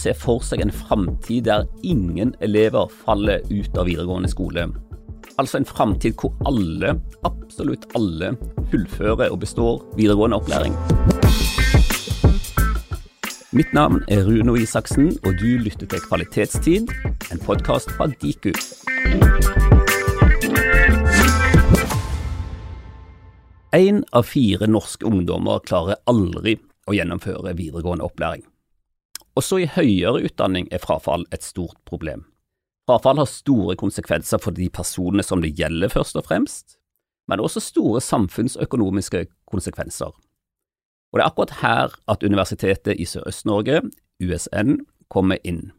se for seg en framtid der ingen elever faller ut av videregående skole? Altså en framtid hvor alle, absolutt alle, fullfører og består videregående opplæring. Mitt navn er Runo Isaksen, og du lytter til Kvalitetstid, en podkast fra Diku. Én av fire norske ungdommer klarer aldri å gjennomføre videregående opplæring. Også i høyere utdanning er frafall et stort problem. Frafall har store konsekvenser for de personene som det gjelder, først og fremst, men også store samfunnsøkonomiske konsekvenser. Og det er akkurat her at Universitetet i Sørøst-Norge, USN, kommer inn.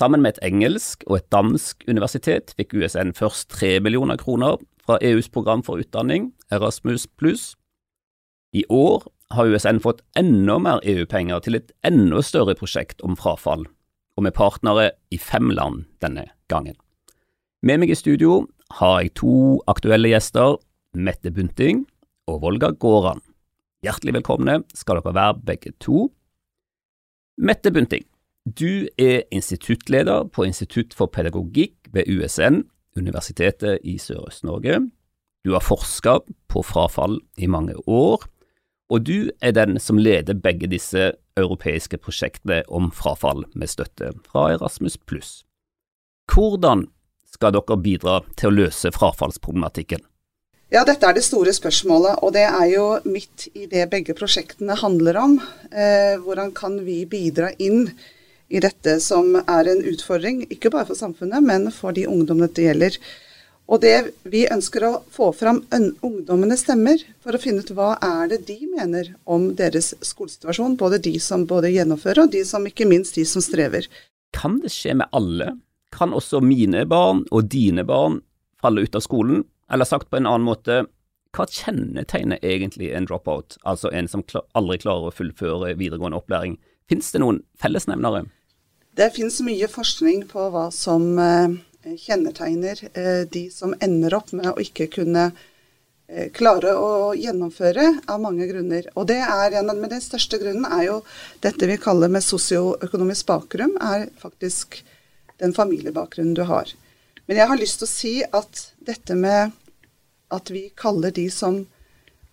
Sammen med et engelsk og et dansk universitet fikk USN først tre millioner kroner fra EUs program for utdanning, Erasmus pluss. I år har USN fått enda mer EU-penger til et enda større prosjekt om frafall, og med partnere i fem land denne gangen. Med meg i studio har jeg to aktuelle gjester, Mette Bunting og Volga Gåran. Hjertelig velkomne skal dere være begge to. Mette Bunting, du er instituttleder på Institutt for pedagogikk ved USN, Universitetet i Sørøst-Norge. Du har forska på frafall i mange år, og du er den som leder begge disse europeiske prosjektene om frafall med støtte fra Erasmus+. Hvordan skal dere bidra til å løse frafallsproblematikken? Ja, dette er det store spørsmålet, og det er jo midt i det begge prosjektene handler om. Eh, hvordan kan vi bidra inn i dette som er en utfordring, ikke bare for samfunnet, men for de ungdommene det gjelder. Og det vi ønsker å få fram ungdommenes stemmer for å finne ut hva er det de mener om deres skolesituasjon. Både de som både gjennomfører, og de som ikke minst de som strever. Kan det skje med alle? Kan også mine barn og dine barn falle ut av skolen? Eller sagt på en annen måte, hva kjennetegner egentlig en dropout, altså en som aldri klarer å fullføre videregående opplæring? Fins det noen fellesnevnere? Det finnes mye forskning på hva som eh, kjennetegner eh, de som ender opp med å ikke kunne eh, klare å gjennomføre av mange grunner. Og det er, Men den største grunnen er jo dette vi kaller med sosioøkonomisk bakgrunn, er faktisk den familiebakgrunnen du har. Men jeg har lyst til å si at dette med at vi kaller de som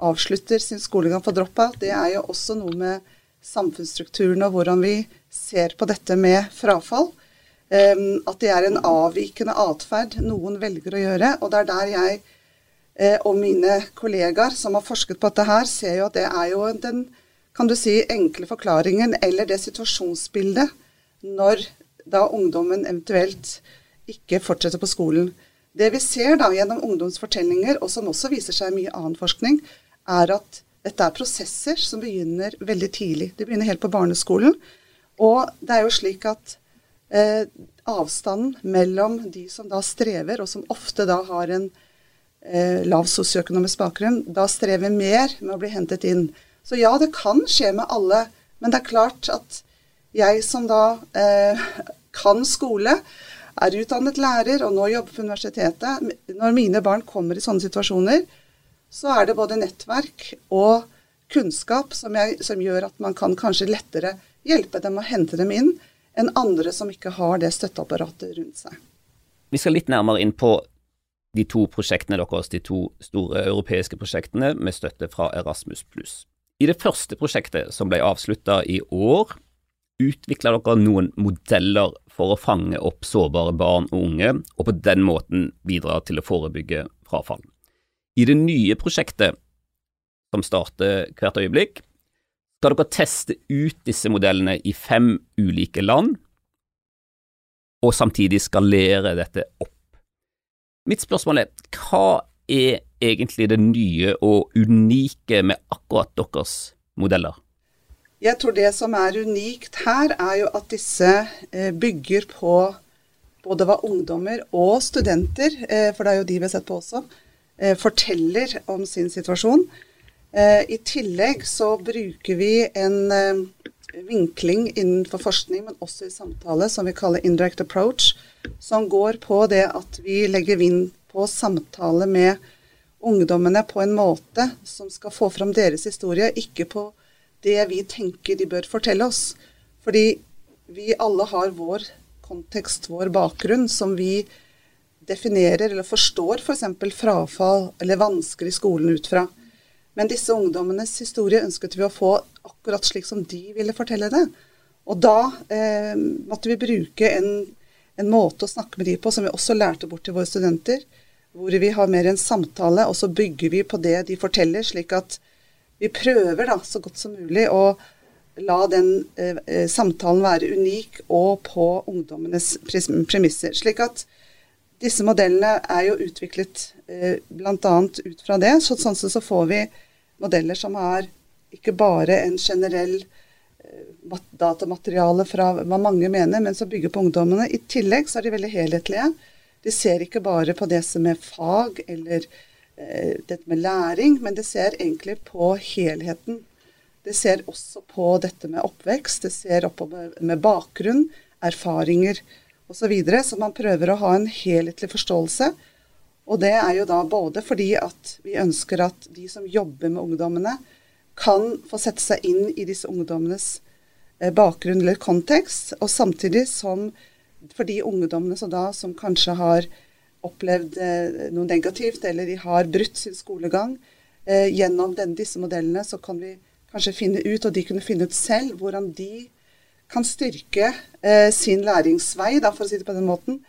avslutter sin skolegang for dropout, det er jo også noe med samfunnsstrukturen og hvordan vi ser på dette med frafall. At det er en avvikende atferd noen velger å gjøre. Og det er der jeg eh, og mine kollegaer som har forsket på dette her, ser jo at det er jo den kan du si, enkle forklaringen eller det situasjonsbildet når da ungdommen eventuelt ikke fortsetter på skolen. Det vi ser da gjennom ungdomsfortellinger, og som også viser seg i mye annen forskning, er at dette er prosesser som begynner veldig tidlig. De begynner helt på barneskolen. Og det er jo slik at eh, avstanden mellom de som da strever, og som ofte da har en eh, lav sosioøkonomisk bakgrunn, da strever mer med å bli hentet inn. Så ja, det kan skje med alle, men det er klart at jeg som da eh, kan skole, er utdannet lærer og nå jobber på universitetet, når mine barn kommer i sånne situasjoner, så er det både nettverk og kunnskap som, jeg, som gjør at man kan kanskje lettere hjelpe dem og hente dem inn enn andre som ikke har det støtteapparatet rundt seg. Vi skal litt nærmere inn på de to prosjektene deres, de to store europeiske prosjektene med støtte fra Erasmus+. I det første prosjektet, som ble avslutta i år, utvikla dere noen modeller for å fange opp sårbare barn og unge, og på den måten bidra til å forebygge frafall. I det nye prosjektet, som starter hvert øyeblikk, skal dere teste ut disse modellene i fem ulike land, og samtidig skalere dette opp. Mitt spørsmål er, hva er egentlig det nye og unike med akkurat deres modeller? Jeg tror det som er unikt her, er jo at disse eh, bygger på både hva ungdommer og studenter, eh, for det er jo de vi har sett på også, eh, forteller om sin situasjon. Eh, I tillegg så bruker vi en eh, vinkling innenfor forskning, men også i samtale, som vi kaller indirect approach, som går på det at vi legger vind på samtale med ungdommene på en måte som skal få fram deres historie, ikke på det vi tenker de bør fortelle oss. Fordi vi alle har vår kontekst, vår bakgrunn, som vi definerer eller forstår f.eks. For frafall eller vansker i skolen ut fra. Men disse ungdommenes historie ønsket vi å få akkurat slik som de ville fortelle det. Og da eh, måtte vi bruke en, en, måte å snakke med de på som vi også lærte bort til våre studenter. Hvor vi har mer en samtale, og så bygger vi på det de forteller, slik at vi prøver da så godt som mulig å la den eh, eh samtalen være unik og på ungdommenes premisser. Slik at disse modellene er jo utviklet eh, bl.a. ut fra det. Så, sånn så får vi modeller som er ikke bare en generell eh, datamateriale fra hva mange mener, men som bygger på ungdommene. I tillegg så er de veldig helhetlige. De ser ikke bare på det som er fag eller eh, dette med læring, men de ser egentlig på helheten. Det ser også på dette med oppvekst, det ser opp med bakgrunn, erfaringer osv. Så, så man prøver å ha en helhetlig forståelse. Og det er jo da både fordi at vi ønsker at de som jobber med ungdommene, kan få sette seg inn i disse ungdommenes eh, bakgrunn eller kontekst, og samtidig som for de ungdommene som, da, som kanskje har opplevd eh, noe negativt, eller de har brutt sin skolegang, eh, gjennom den, disse modellene så kan vi kanskje finne ut, og de kunne finne ut selv, hvordan de kan styrke eh, sin læringsvei, da, for å si det på den måten,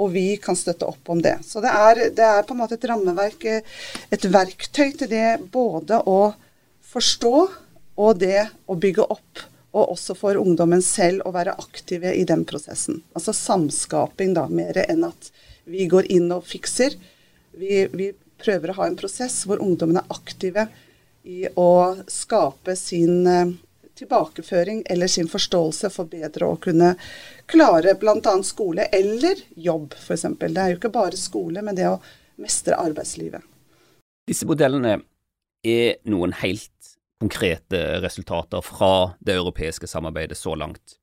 og vi kan støtte opp om det. Så det er, det er, på en måte et rammeverk, eh, et verktøy til det både å forstå og det å bygge opp. Og også for ungdommen selv å være aktive i den prosessen. Altså samskaping, da, mer enn at vi går inn og fikser. Vi, vi prøver å ha en prosess hvor ungdommen er aktive i å skape sin eh, tilbakeføring eller sin forståelse for bedre å kunne klare bl.a. skole eller jobb, f.eks. Det er jo ikke bare skole, men det å mestre arbeidslivet. Disse modellene er noen helt konkrete resultater fra det europeiske samarbeidet så langt.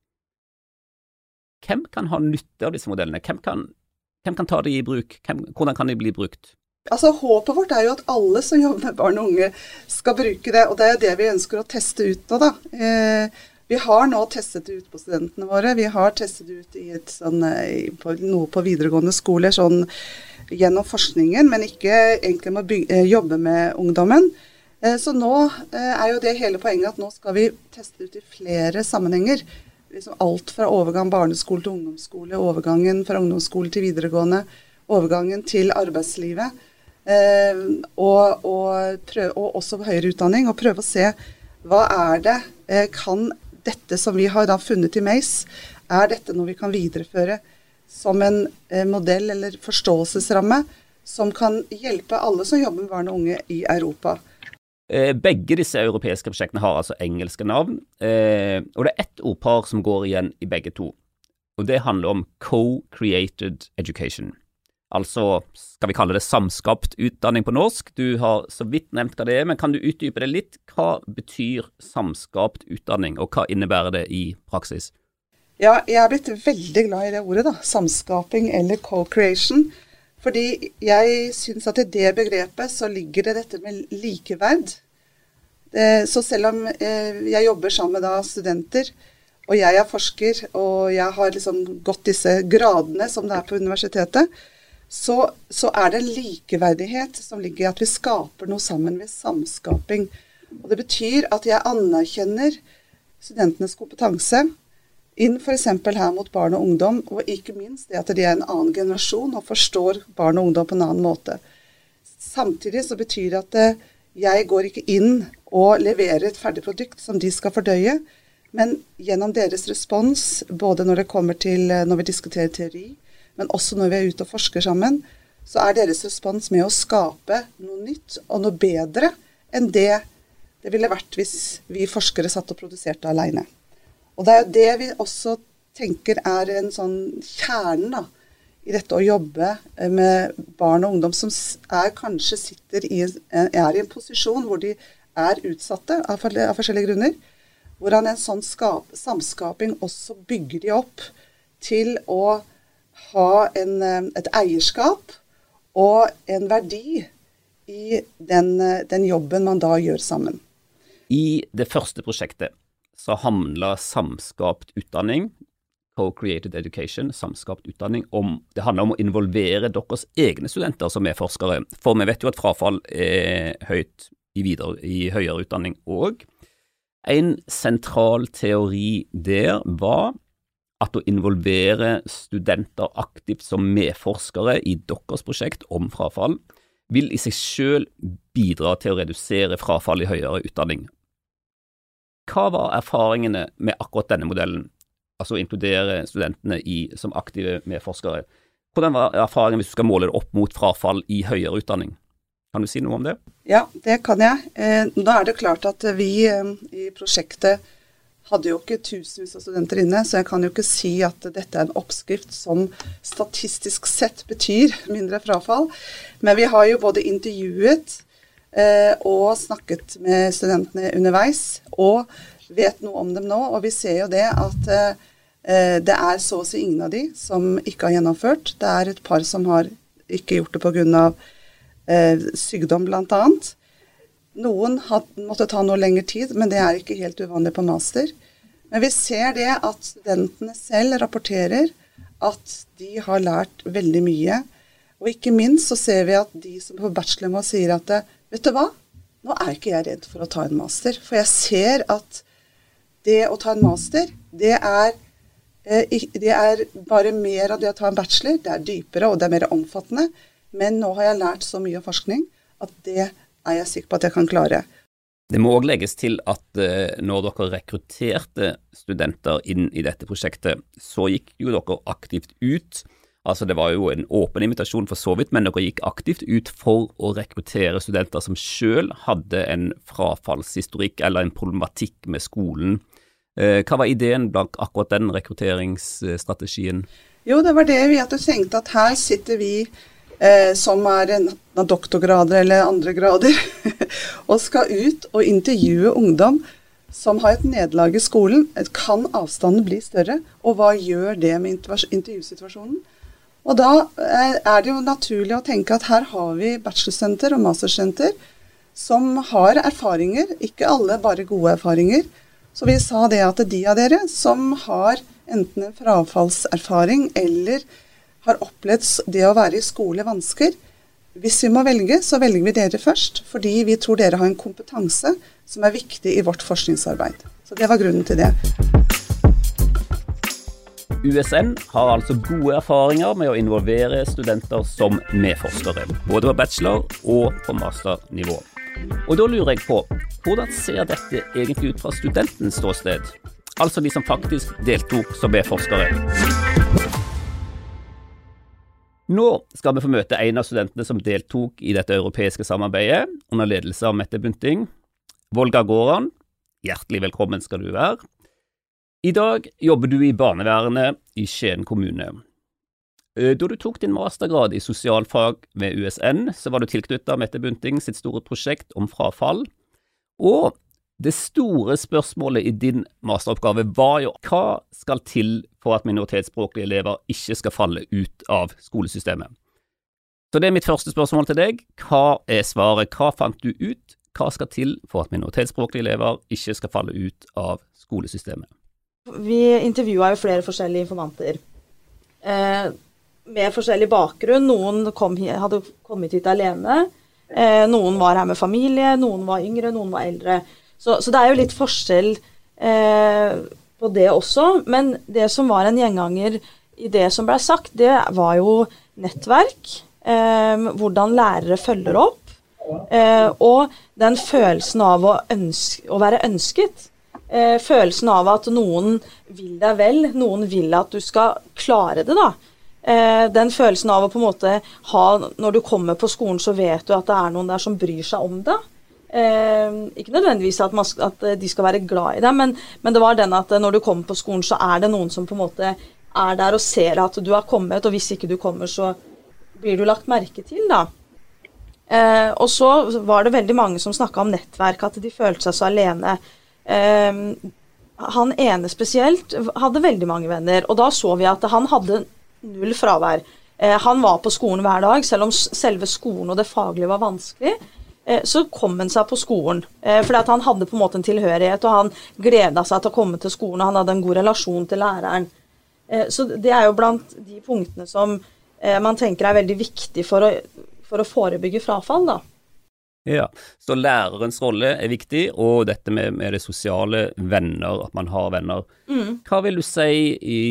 Hvem kan ha nytte av disse modellene? Hvem kan, hvem kan ta de i bruk? Hvem, hvordan kan de bli brukt? Altså Håpet vårt er jo at alle som jobber med barn og unge, skal bruke det. Og det er jo det vi ønsker å teste ut nå, da. Eh, vi har nå testet det ut på studentene våre. Vi har testet det ut i sånn, eh, på, noe på videregående skoler sånn gjennom forskningen, men ikke egentlig med å bygge, eh, jobbe med ungdommen. Så nå er jo det hele poenget at nå skal vi teste ut i flere sammenhenger. Liksom alt fra overgang barneskole til ungdomsskole, overgangen fra ungdomsskole til videregående, overgangen til arbeidslivet. Eh, og, og, prøve, og, også høyere utdanning, og prøve å se hva er det eh, Kan dette som vi har da funnet i MACE, er dette noe vi kan videreføre som en eh, modell eller forståelsesramme som kan hjelpe alle som jobber med barn og unge i Europa? Begge disse europeiske prosjektene har altså engelske navn, og det er ett ordpar som går igjen i begge to. Og det handler om co-created education. Altså, skal vi kalle det samskapt utdanning på norsk? Du har så vidt nevnt hva det er, men kan du utdype det litt? Hva betyr samskapt utdanning, og hva innebærer det i praksis? Ja, jeg er blitt veldig glad i det ordet, da. Samskaping eller co-creation. Fordi jeg syns at i det begrepet så ligger det dette med likeverd. Så selv om eh, jeg jobber sammen med studenter, og jeg er forsker, og jeg har liksom gått disse gradene som det er på universitetet, så, så, er det likeverdighet som ligger i at vi skaper noe sammen ved samskaping. Og Det betyr at jeg anerkjenner studentenes kompetanse inn f.eks. her mot barn og ungdom, og ikke minst det at de er en annen generasjon og forstår barn og ungdom på en annen måte. Samtidig så betyr det at eh, jeg går ikke inn og leverer et ferdig produkt som de skal fordøye, men gjennom deres respons, både når det kommer til eh, når vi diskuterer teori, men også når vi er ute og forsker sammen, så er deres respons med å skape noe nytt og noe bedre enn det det ville vært hvis vi forskere satt og produserte aleine. Og det er jo det vi også tenker er en sånn kjernen da, i dette å jobbe med barn og ungdom som er, kanskje sitter i, er i en posisjon hvor de er utsatte av, av forskjellige grunner. Hvordan en sånn skap, samskaping også bygger de opp til å ha en, eh, et eierskap og en verdi i den, eh, den, jobben man da gjør sammen. I det første prosjektet så handla samskapt utdanning, co-created education, samskapt utdanning, om, det handler om å involvere deres egne studenter som er forskere. For vi vet jo at frafall er høyt i, videre, i høyere utdanning òg. En sentral teori der var at å involvere studenter aktivt som medforskere i deres prosjekt om frafall, vil i seg selv bidra til å redusere frafall i høyere utdanning. Hva var erfaringene med akkurat denne modellen, altså å inkludere studentene i, som aktive medforskere? Hvordan var erfaringen hvis du skal måle det opp mot frafall i høyere utdanning? Kan du si noe om det? Ja, det kan jeg. Da er det klart at vi eh, i prosjektet hadde jo ikke tusenvis av studenter inne, så jeg kan jo ikke si at dette er en oppskrift som statistisk sett betyr mindre frafall. Men vi har jo både intervjuet eh, og snakket med studentene underveis, og vet noe om dem nå. Og vi ser jo det at eh, det er så å si ingen av de som ikke har gjennomført. Det er et par som har ikke gjort det pga. Eh, sykdom, bl.a. Noen måtte ta noe lengre tid, men det er ikke helt uvanlig på master. Men vi ser det at studentene selv rapporterer at de har lært veldig mye. Og ikke minst så ser vi at de som på bachelornivå sier at vet du hva, nå er ikke jeg redd for å ta en master. For jeg ser at det å ta en master, det er, eh, det er bare mer av det å ta en bachelor. Det er dypere og det er mer omfattende. Men nå har jeg lært så mye om forskning at det er jeg sikker på at jeg kan klare. Det må òg legges til at uh, når dere rekrutterte studenter inn i dette prosjektet, så gikk jo dere aktivt ut. Altså Det var jo en åpen invitasjon for så vidt, men dere gikk aktivt ut for å rekruttere studenter som selv hadde en frafallshistorikk eller en problematikk med skolen. Uh, hva var ideen blant akkurat den rekrutteringsstrategien? Jo, det var det vi hadde tenkt at her sitter vi eh, som er en doktorgrader eller andre grader, og skal ut og intervjue ungdom som har et nederlag i skolen. Kan avstanden bli større? Og hva gjør det med intervjusituasjonen? Og da eh, er det jo naturlig å tenke at her har vi bachelorsenter og mastersenter som har erfaringer, ikke alle bare gode erfaringer. Så vi sa det at de av dere som har enten en frafallserfaring eller har opplevd det å være i skole vansker. Hvis vi må velge, så velger vi dere først, fordi vi tror dere har en kompetanse som er viktig i vårt forskningsarbeid. Så det var grunnen til det. USN har altså gode erfaringer med å involvere studenter som medforskere, både på bachelor- og på masternivå. Og da lurer jeg på, hvordan ser dette egentlig ut fra studentens ståsted? Altså de som faktisk deltok som medforskere. Nå skal vi få møte en av studentene som deltok i dette europeiske samarbeidet, under ledelse av Mette Bunting. Volga Goran, hjertelig velkommen skal du være. I dag jobber du i barnevernet i Skien kommune. Eh, da du tok din mastergrad i sosialfag ved USN, så var du tilknyttet Mette Bunting sitt store prosjekt om frafall, og det store spørsmålet i din masteroppgave var jo hva skal til for at minoritetsspråklige elever ikke skal falle ut av skolesystemet. Så det er mitt første spørsmål til deg. Hva er svaret? Hva fant du ut? Hva skal til for at minoritetsspråklige elever ikke skal falle ut av skolesystemet? Vi intervjua jo flere forskjellige informanter. Eh, med forskjellig bakgrunn. Noen kom, hadde kommet hit alene. Eh, noen var her med familie, noen var yngre, noen var eldre. Så, så, det er jo litt forskjell eh, på det også. Men det som var en gjenganger i det som blei sagt, det var jo nettverk. Eh, hvordan lærere følger opp. Eh, og den følelsen av å, ønske, å være ønsket. Eh, følelsen av at noen vil deg vel, noen vil at du skal klare det, da. Eh, den følelsen av å på en måte ha Når du kommer på skolen, så vet du at det er noen der som bryr seg om det. Eh, ikke nødvendigvis at, man, at, eh, de skal være glad i deg, men, men, det var den at eh, når du kommer på skolen, så er det noen som på en måte er der og ser at du har kommet, og hvis ikke du kommer, så blir du lagt merke til, da. Eh, og så var det veldig mange som snakka om nettverk, at de følte seg så alene. Eh, han ene spesielt hadde veldig mange venner, og da så vi at han hadde null fravær. Han var på skolen hver dag, selv om selve skolen og det faglige var vanskelig så kom han seg på skolen. for fordi han hadde på en måte en tilhørighet, og han gleda seg til å komme til skolen, og han hadde en god relasjon til læreren. Eh, så det er jo blant de punktene som man tenker er veldig viktig for å, for å forebygge frafall, da. Ja, Så lærerens rolle er viktig, og dette med, med det sosiale, venner, at man har venner. Mm. Hva vil du si i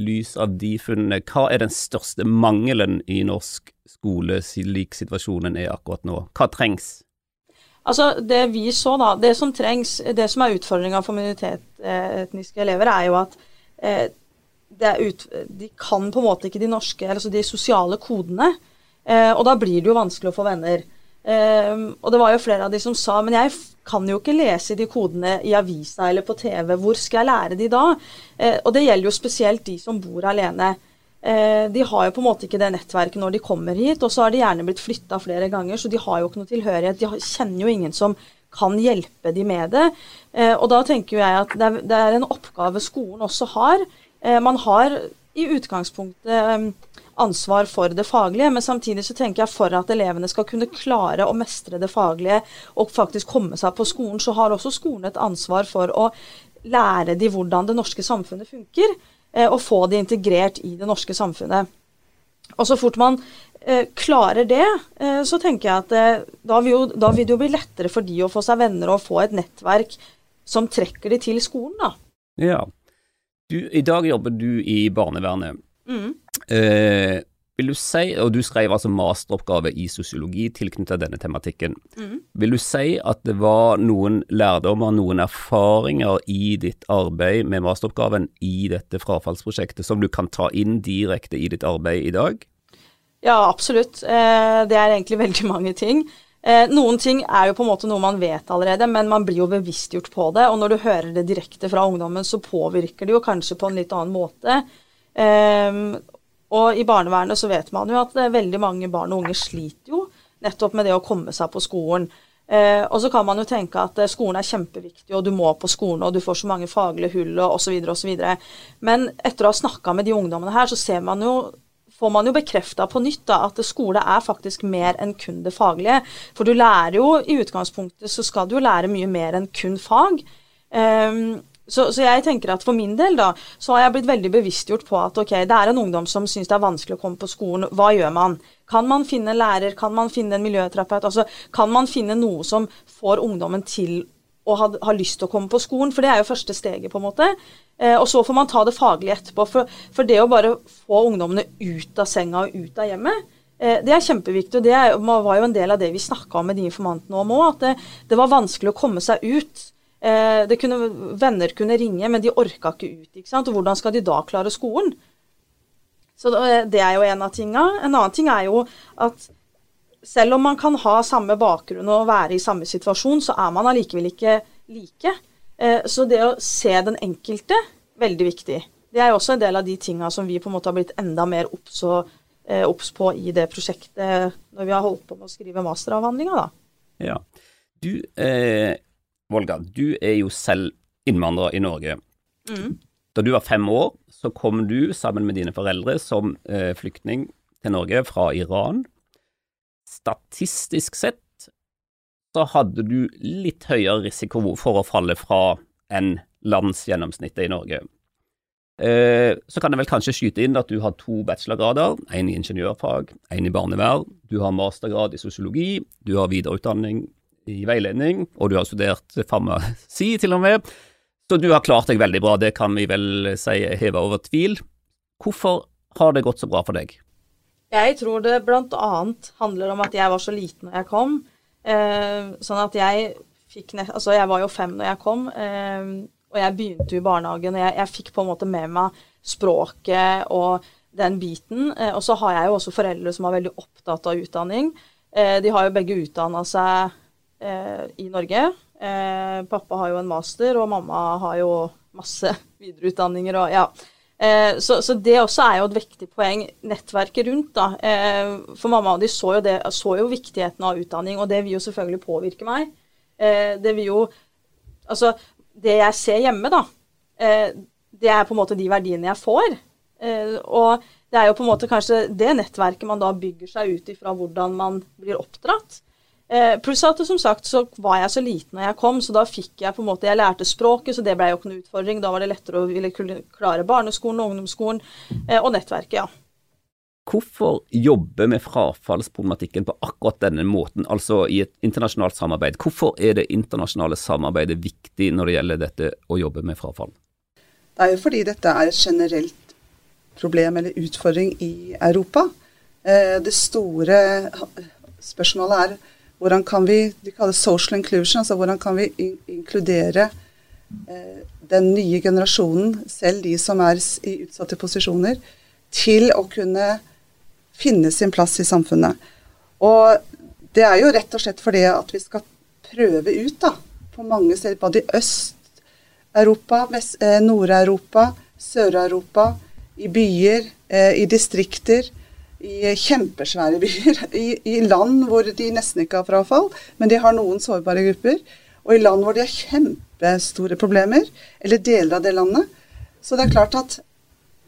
lys av de funnene, hva er den største mangelen i norsk skole slik situasjonen er akkurat nå? Hva trengs? Altså, Det vi så, da, det som trengs, det som er utfordringa for minoritetsetniske elever, er jo at eh, ut, de kan på en måte ikke de norske, altså de sosiale kodene. Eh, og da blir det jo vanskelig å få venner. Eh, og det var jo flere av de som sa men jeg kan jo ikke lese de kodene i avisa eller på TV. Hvor skal jeg lære de da? Uh, og det gjelder jo spesielt de som bor alene. Uh, de har jo på en måte ikke det nettverket når de kommer hit, og så har de gjerne blitt flytta flere ganger, så de har jo ikke noe tilhørighet. De kjenner jo ingen som kan hjelpe de med det. Uh, og da tenker jeg at det er, en oppgave skolen også har. man har i utgangspunktet ansvar for det faglige. Men samtidig så tenker jeg for at elevene skal kunne klare å mestre det faglige og faktisk komme seg på skolen, så har også skolen et ansvar for å lære de hvordan det norske samfunnet funker, eh, og få de integrert i det norske samfunnet. Og så fort man eh, klarer det, eh, så tenker jeg at eh, da, vil jo, da, vil det jo bli lettere for de å få seg venner og få et nettverk som trekker de til skolen, da. Ja. Du, I dag jobber du i barnevernet. Mm. Eh, vil du si, og du skrev altså masteroppgave i sosiologi tilknyttet denne tematikken. Mm. Vil du si at det var noen lærdommer, noen erfaringer i ditt arbeid med masteroppgaven i dette frafallsprosjektet som du kan ta inn direkte i ditt arbeid i dag? Ja, absolutt. Eh, det er egentlig veldig mange ting. Eh, noen ting er jo på en måte noe man vet allerede, men man blir jo bevisstgjort på det. Og når du hører det direkte fra ungdommen, så påvirker det jo kanskje på en litt annen måte. Og i barnevernet så vet man jo at er veldig mange barn og unge sliter jo nettopp med det å komme seg på skolen. Eh, og så kan man jo tenke at eh, skolen er kjempeviktig, og du må på skolen, og du får så mange faglige hull og osv. osv. Men etter å ha snakka med de ungdommene her, så man jo får man jo bekrefta på nytt da, at skole er faktisk mer enn kun det faglige. For du lærer jo i utgangspunktet så skal du jo lære mye mer enn kun fag. Um, så, så, jeg tenker at for min del da, så har jeg blitt veldig bevisstgjort på at ok, det er en ungdom som syns det er vanskelig å komme på skolen. Hva gjør man? Kan man finne en lærer? Kan man finne en miljøterapeut? Altså, kan man finne noe som får ungdommen til å ha, ha, lyst til å komme på skolen? For det er jo første steget, på en måte. Eh, og så får man ta det faglige etterpå. For, for, det å bare få ungdommene ut av senga og ut av hjemmet, eh, det er kjempeviktig. Og det var jo en del av det vi snakka om med de informantene om òg, at det, det var vanskelig å komme seg ut. Eh, kunne, venner kunne ringe, men de orka ikke ut. ikke sant? Og hvordan skal de da klare skolen? Så Det er jo en av tinga. En annen ting er jo at selv om man kan ha samme bakgrunn og være i samme situasjon, så er man allikevel ikke like. Eh, så det å se den enkelte, veldig viktig. Det er jo også en del av de tinga som vi på en måte har blitt enda mer obs eh, på i det prosjektet når vi har holdt på med å skrive masteravhandlinga, da. Ja. Du, eh, Volga, du er jo selv innvandrer i Norge. Mm. Da du var fem år, så kom du sammen med dine foreldre som eh, flyktning til Norge fra Iran. Statistisk sett så hadde du litt høyere risiko for å falle fra enn landsgjennomsnittet i Norge. Eh, så kan jeg vel kanskje skyte inn at du har to bachelorgrader, en i ingeniørfag, en i barnevern. Du har mastergrad i sosiologi, du har videreutdanning i veiledning, og du har studert farmasi til og med, så du har klart deg veldig bra, det kan vi vel si heve over tvil. Hvorfor har det gått så bra for deg? Jeg tror det annet handler om at jeg var så liten når jeg kom. Eh, sånn at jeg fikk nett, Altså, jeg var jo fem når jeg kom, eh, og jeg begynte jo i barnehagen, og jeg, jeg, fikk på en måte med meg språket og den biten. Eh, og så har jeg jo også foreldre som er veldig opptatt av utdanning. Eh, de har jo begge utdanna seg eh, i Norge. Eh, pappa har jo en master, og mamma har jo masse videreutdanninger og ja. Eh, så, så, det også er jo et viktig poeng, nettverket rundt. da. Eh, for mamma og de så jo, det, så jo, viktigheten av utdanning, og det vil jo selvfølgelig påvirke meg. Eh, det vil jo Altså, det jeg ser hjemme, da, eh, det er på en måte de verdiene jeg får. og det er jo på en måte kanskje det nettverket man da bygger seg ut ifra hvordan man blir oppdratt. Eh, pluss at som sagt så var jeg så liten når jeg kom, så da fikk jeg på en måte Jeg lærte språket, så det ble jo ikke noe utfordring. Da var det lettere å ville klare barneskolen og ungdomsskolen, eh, og nettverket, ja. Hvorfor jobbe med frafallsproblematikken på akkurat denne måten, altså i et internasjonalt samarbeid? Hvorfor er det internasjonale samarbeidet viktig når det gjelder dette å jobbe med frafall? Det er jo fordi dette er et generelt problem eller utfordring i Europa. Eh, det store spørsmålet er hvordan kan vi De kaller social inclusion, altså hvordan kan vi inkludere eh, den nye generasjonen, selv de som er i utsatte posisjoner, til å kunne finne sin plass i samfunnet. Og det er jo rett og slett fordi at vi skal prøve ut da, på mange steder, både i Øst-Europa, eh, Nord-Europa, Sør-Europa, i byer, eh, i distrikter, i kjempesvære byer, i, i, land hvor de nesten ikke har frafall, men de har noen sårbare grupper, og i land hvor de har kjempestore problemer, eller deler av det landet. Så det er klart at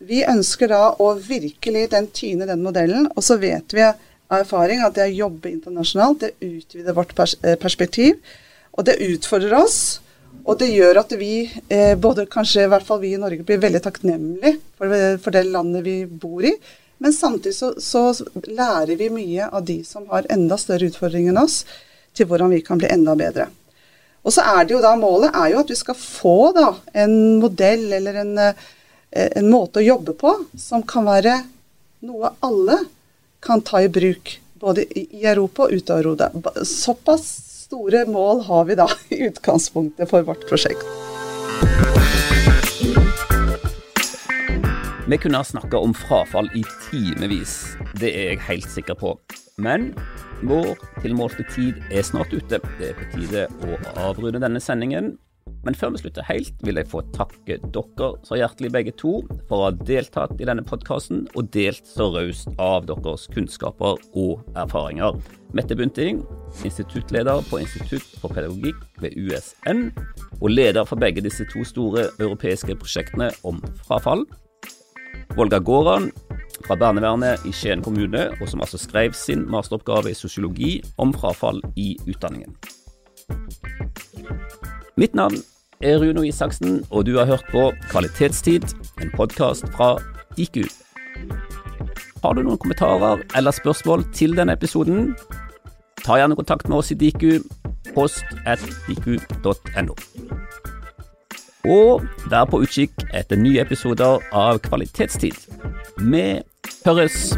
vi ønsker da å virkelig den tyne den modellen, og så vet vi av erfaring at det å jobbe internasjonalt, det utvider vårt pers eh, perspektiv. Og det utfordrer oss. Og det gjør at vi, eh, både kanskje i hvert fall vi i Norge, blir veldig takknemlige for, for, det landet vi bor i. Men samtidig så, så, lærer vi mye av de som har enda større utfordringer enn oss, til hvordan vi kan bli enda bedre. Og så er det jo da målet er jo at vi skal få da en modell eller en Eh, en måte å jobbe på som kan være noe alle kan ta i bruk, både i Europa og ute av Europa. Såpass store mål har vi da i utgangspunktet for vårt prosjekt. Vi kunne ha snakka om frafall i timevis, det er jeg helt sikker på. Men vår tilmålte tid er snart ute. Det er på tide å avrunde denne sendingen. Men før vi slutter helt, vil jeg få takke dere så hjertelig begge to for å ha deltatt i denne podkasten og delt så raust av deres kunnskaper og erfaringer. Mette Bunting, instituttleder på Institutt for pedagogikk ved USN, og leder for begge disse to store europeiske prosjektene om frafall. Volga Goran fra barnevernet i Skien kommune, og som altså skrev sin masteroppgave i sosiologi om frafall i utdanningen. Mitt navn er Runo Isaksen, og du har hørt på Kvalitetstid, en podkast fra IQ. Har du noen kommentarer eller spørsmål til denne episoden, ta gjerne kontakt med oss i Diku, post at diku.no. Og vær på utkikk etter nye episoder av Kvalitetstid. Vi høres!